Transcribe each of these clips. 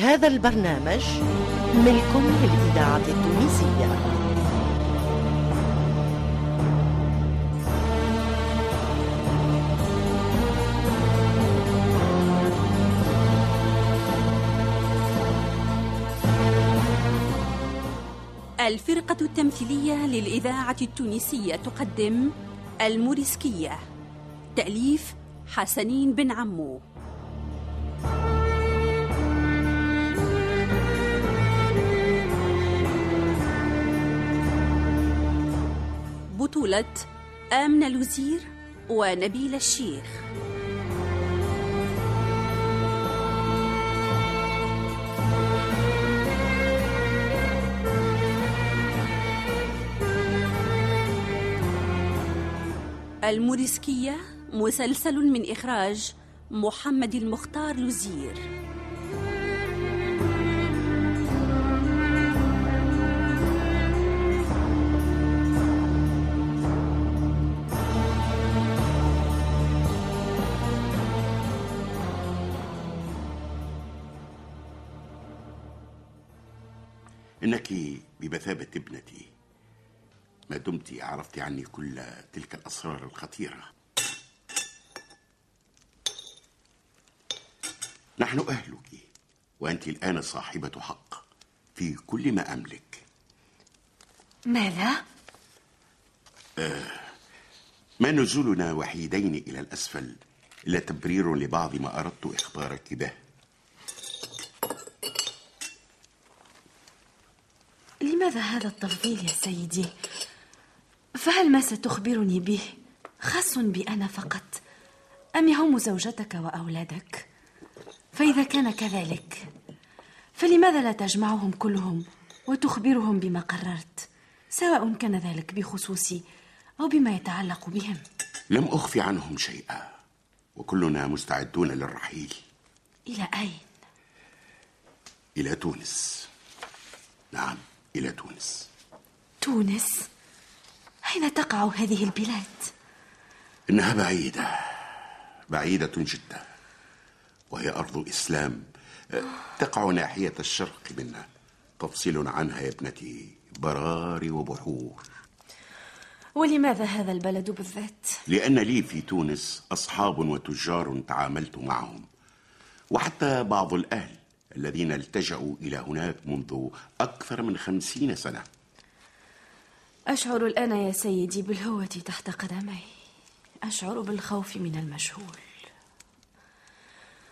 هذا البرنامج ملك للإذاعة التونسية. الفرقة التمثيلية للإذاعة التونسية تقدم الموريسكية. تأليف حسنين بن عمو. بطولة آمنة لوزير ونبيل الشيخ. الموريسكية مسلسل من إخراج محمد المختار لوزير بمثابة ابنتي. ما دمت عرفت عني كل تلك الأسرار الخطيرة. نحن أهلك وأنت الآن صاحبة حق في كل ما أملك. ماذا؟ ما نزولنا وحيدين إلى الأسفل إلا تبرير لبعض ما أردت إخبارك به. لماذا هذا التفضيل يا سيدي؟ فهل ما ستخبرني به خاص بي أنا فقط أم يهم زوجتك وأولادك؟ فإذا كان كذلك فلماذا لا تجمعهم كلهم وتخبرهم بما قررت سواء كان ذلك بخصوصي أو بما يتعلق بهم لم أخفي عنهم شيئا وكلنا مستعدون للرحيل إلى أين؟ إلى تونس نعم إلى تونس تونس؟ أين تقع هذه البلاد؟ إنها بعيدة بعيدة جدا وهي أرض إسلام أه، تقع ناحية الشرق منا تفصل عنها يا ابنتي براري وبحور ولماذا هذا البلد بالذات؟ لأن لي في تونس أصحاب وتجار تعاملت معهم وحتى بعض الأهل الذين التجأوا إلى هناك منذ أكثر من خمسين سنة. أشعر الآن يا سيدي بالهوة تحت قدمي. أشعر بالخوف من المجهول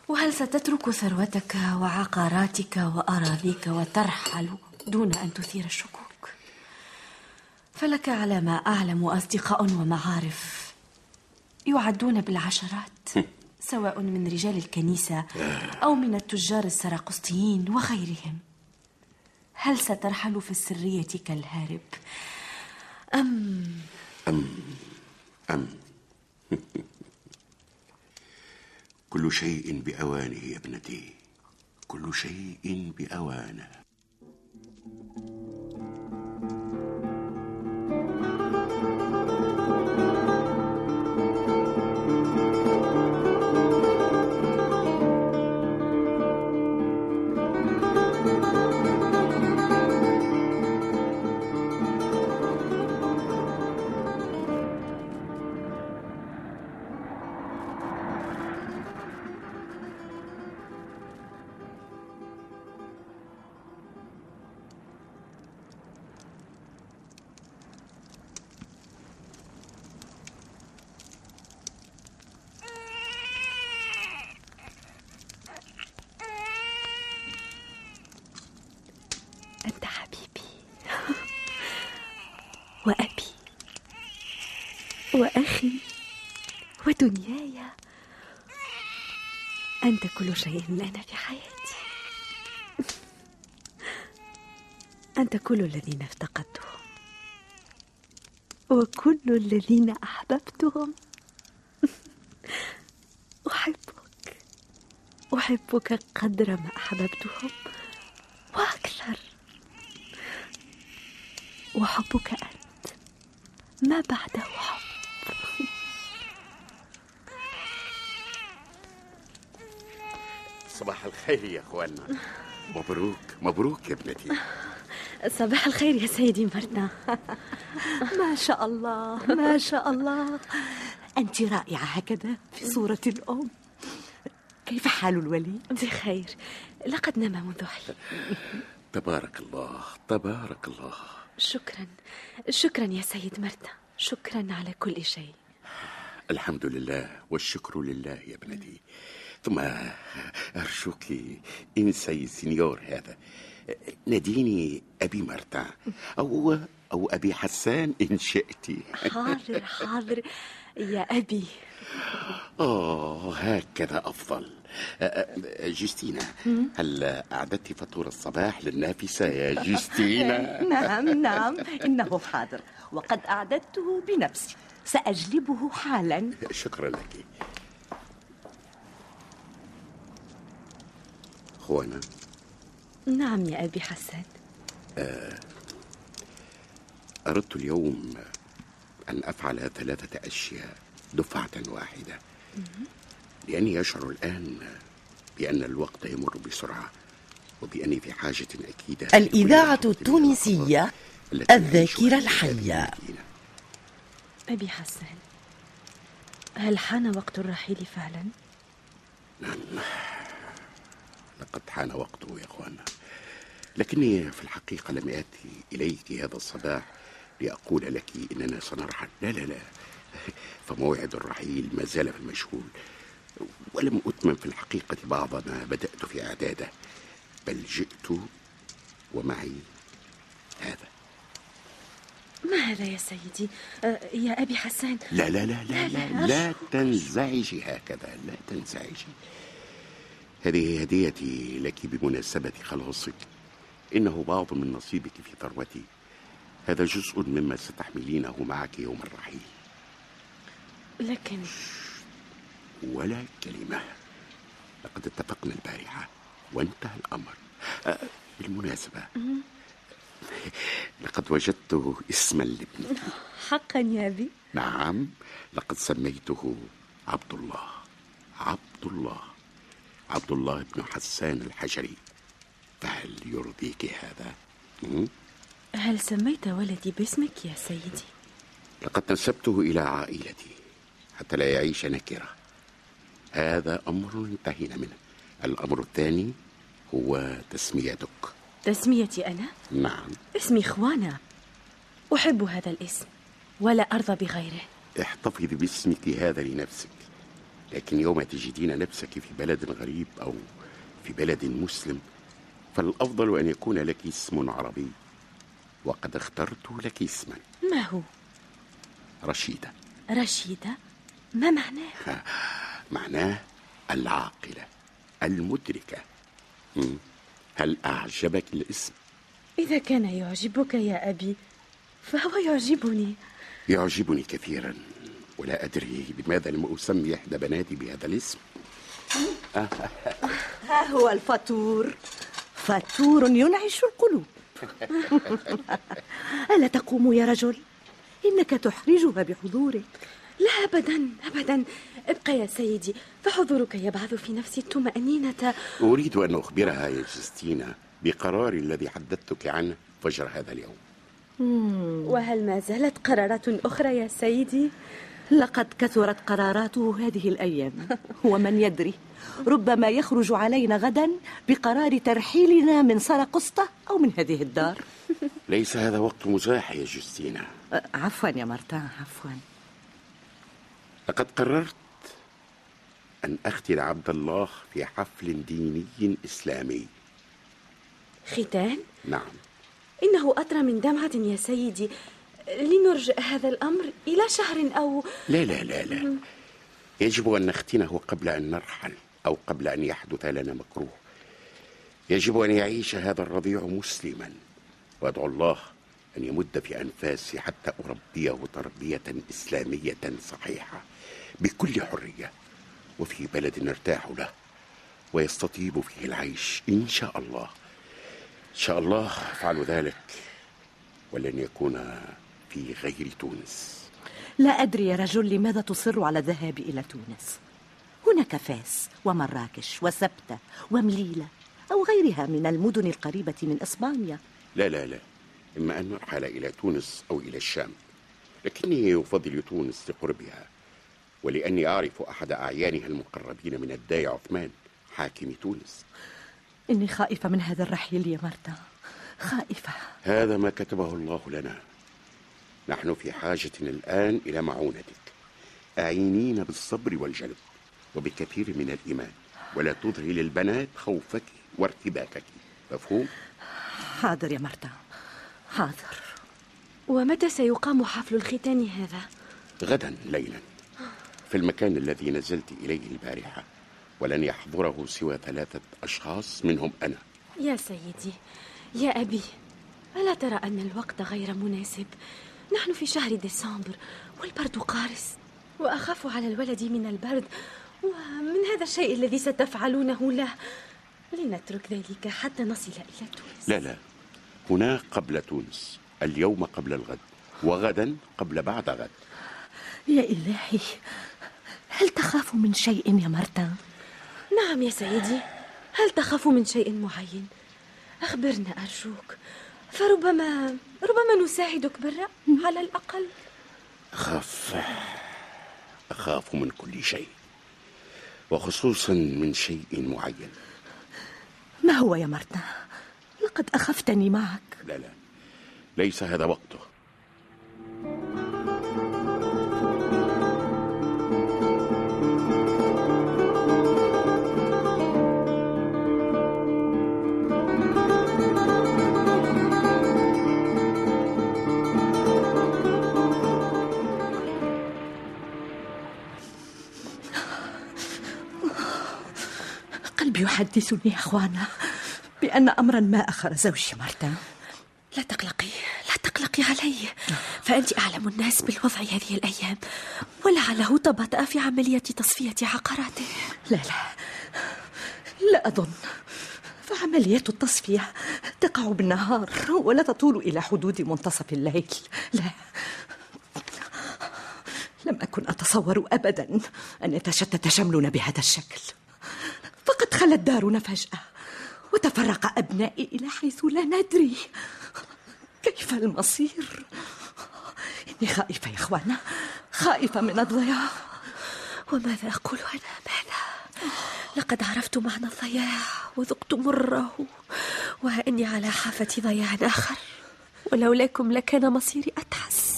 وهل ستترك ثروتك وعقاراتك وأراضيك وترحل دون أن تثير الشكوك؟ فلك على ما أعلم أصدقاء ومعارف يعدون بالعشرات. سواء من رجال الكنيسة أو من التجار السراقسطيين وغيرهم. هل سترحل في السرية كالهارب؟ أم. أم. كل شيء بأوانه يا ابنتي. كل شيء بأوانه. وأخي ودنياي. أنت كل شيء لنا في حياتي. أنت كل الذين افتقدتهم. وكل الذين أحببتهم. أحبك. أحبك قدر ما أحببتهم. وأكثر. وحبك أنت. ما بعده حب. صباح الخير يا اخوانا مبروك مبروك يا ابنتي. صباح الخير يا سيدي مرنا. ما شاء الله ما شاء الله. أنت رائعة هكذا في صورة الأم. كيف حال الوليد؟ بخير. لقد نام منذ حين. تبارك الله تبارك الله. شكرا. شكرا يا سيد مرنا. شكرا على كل شيء. الحمد لله والشكر لله يا ابنتي. ثم أرجوك انسي سينيور هذا. ناديني أبي مرتا أو أو أبي حسان إن شئت حاضر حاضر. يا أبي. آه هكذا أفضل. جوستينا هل أعددت فطور الصباح للنافسة يا جوستينا؟ نعم نعم. إنه حاضر. وقد أعددته بنفسي. سأجلبه حالا. شكرا لك. خوانا نعم يا أبي حسن. أردت اليوم أن أفعل ثلاثة أشياء دفعة واحدة. لأني أشعر الآن بأن الوقت يمر بسرعة وبأني في حاجة أكيدة الإذاعة التونسية الذاكرة الحية. أبي حسن هل حان وقت الرحيل فعلا؟ لقد حان وقته يا اخوانا لكني في الحقيقة لم آتي إليك هذا الصباح لأقول لك إننا سنرحل. لا لا لا. فموعد الرحيل ما زال في المشغول. ولم أتمم في الحقيقة بعض ما بدأت في إعداده بل جئت ومعي هذا. ما هذا يا سيدي؟ آه، يا أبي حسن لا لا لا لا لا. لا تنزعجي هكذا لا تنزعجي. هذه هديتي لك بمناسبة خلاصك. إنه بعض من نصيبك في ثروتي. هذا جزء مما ستحملينه معك يوم الرحيل. لكن ولا كلمة. لقد اتفقنا البارحة. وانتهى الأمر. أه بالمناسبة. لقد وجدت اسما لابنتي حقا يا أبي. نعم. لقد سميته عبد الله. عبد الله. عبد الله بن حسان الحجري. فهل يرضيك هذا؟ هل سميت ولدي باسمك يا سيدي؟ لقد نسبته إلى عائلتي حتى لا يعيش نكرة. هذا أمر انتهينا منه. الأمر الثاني هو تسميتك. تسميتي أنا؟ نعم. اسمي خوانا أحب هذا الاسم ولا أرضى بغيره. احتفظي باسمك هذا لنفسك. لكن يوم تجدين نفسك في بلد غريب أو في بلد مسلم فالأفضل أن يكون لك اسم عربي وقد اخترت لك اسما ما هو؟ رشيدة رشيدة؟ ما معناه؟ معناه العاقلة المدركة. هل أعجبك الاسم؟ إذا كان يعجبك يا أبي فهو يعجبني يعجبني كثيرا ولا أدري لماذا لم أسمي إحدى بناتي بهذا الاسم. ها هو الفطور فطور ينعش القلوب. ألا تقوم يا رجل؟ إنك تحرجها بحضورك. لا أبدا أبدا. ابقى يا سيدي فحضورك يبعث في نفسي الطمأنينة. أريد أن أخبرها يا جستينا بقراري الذي حدثتك عنه فجر هذا اليوم. وهل ما زالت قرارات أخرى يا سيدي؟ لقد كثرت قراراته هذه الأيام. ومن يدري. ربما يخرج علينا غدا بقرار ترحيلنا من سرقسطة أو من هذه الدار. ليس هذا وقت مزاح يا جستينا. أه، عفوا يا مرتان عفوا. لقد قررت أن أختن عبد الله في حفل ديني إسلامي. ختان؟ نعم. إنه أطرى من دمعة يا سيدي. لنرجئ هذا الأمر إلى شهر أو لا لا لا لا. يجب أن نختنه قبل أن نرحل أو قبل أن يحدث لنا مكروه. يجب أن يعيش هذا الرضيع مسلما. وأدعو الله أن يمد في أنفاسي حتى أربيه تربية إسلامية صحيحة بكل حرية وفي بلد نرتاح له ويستطيب فيه العيش إن شاء الله. إن شاء الله أفعل ذلك ولن يكون في غير تونس. لا أدري يا رجل لماذا تصر على الذهاب إلى تونس. هناك فاس ومراكش وسبتة ومليلة أو غيرها من المدن القريبة من إسبانيا. لا لا لا. إما أن نرحل إلى تونس أو إلى الشام. لكني أفضل تونس لقربها ولأني أعرف أحد أعيانها المقربين من الداي عثمان حاكم تونس. إني خائفة من هذا الرحيل يا مرتا خائفة. هذا ما كتبه الله لنا. نحن في حاجة الآن إلى معونتك أعينينا بالصبر والجلد وبكثير من الإيمان ولا تظهري للبنات خوفك وارتباكك مفهوم؟ حاضر يا مرتا حاضر ومتى سيقام حفل الختان هذا؟ غدا ليلا في المكان الذي نزلت إليه البارحة ولن يحضره سوى ثلاثة أشخاص منهم أنا يا سيدي يا أبي ألا ترى أن الوقت غير مناسب؟ نحن في شهر ديسمبر والبرد قارس وأخاف على الولد من البرد ومن هذا الشيء الذي ستفعلونه له. لنترك ذلك حتى نصل إلى تونس. لا لا. هنا قبل تونس اليوم قبل الغد وغدا قبل بعد غد. يا إلهي هل تخاف من شيء يا مرتا؟ نعم يا سيدي هل تخاف من شيء معين؟ أخبرنا أرجوك. فربما ربما نساعدك بالرأي على الأقل. أخاف. أخاف من كل شيء وخصوصا من شيء معين. ما هو يا مرتا؟ لقد أخفتني معك. لا لا. ليس هذا وقته. قلبي يحدثني أخوانا بأن أمرا ما أخر زوجي مرتا لا تقلقي لا تقلقي علي. فأنت أعلم الناس بالوضع هذه الأيام. ولعله تباطأ في عملية تصفية عقاراته لا لا. لا أظن. فعملية التصفية تقع بالنهار ولا تطول إلى حدود منتصف الليل. لا. لم أكن أتصور أبدا أن يتشتت شملنا بهذا الشكل. فقد خلت دارنا فجأة وتفرق أبنائي إلى حيث لا ندري. كيف المصير؟ إني خائفة يا إخوانا خائفة من الضياع. وماذا أقول أنا ماذا لقد عرفت معنى الضياع وذقت مره وإني على حافة ضياع آخر. ولولاكم لكان مصيري أتحس.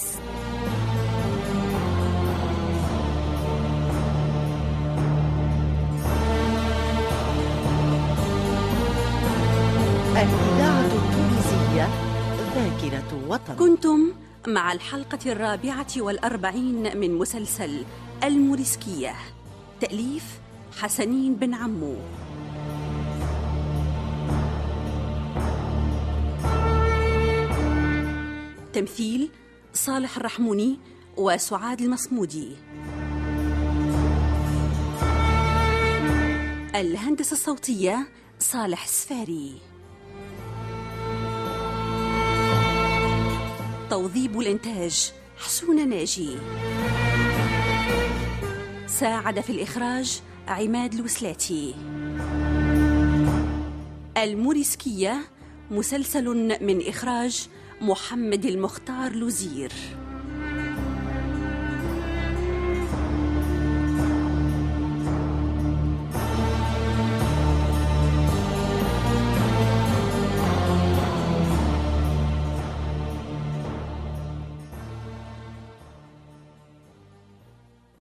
الإذاعة التونسية ذاكرة وطن. كنتم مع الحلقة الرابعة والأربعين من مسلسل الموريسكية. تأليف حسنين بن عمو. تمثيل صالح الرحموني وسعاد المصمودي. الهندسة الصوتية صالح السفاري. توظيب الإنتاج. حسون ناجي. ساعد في الإخراج عماد الوسلاتي الموريسكية مسلسل من إخراج محمد المختار لوزير.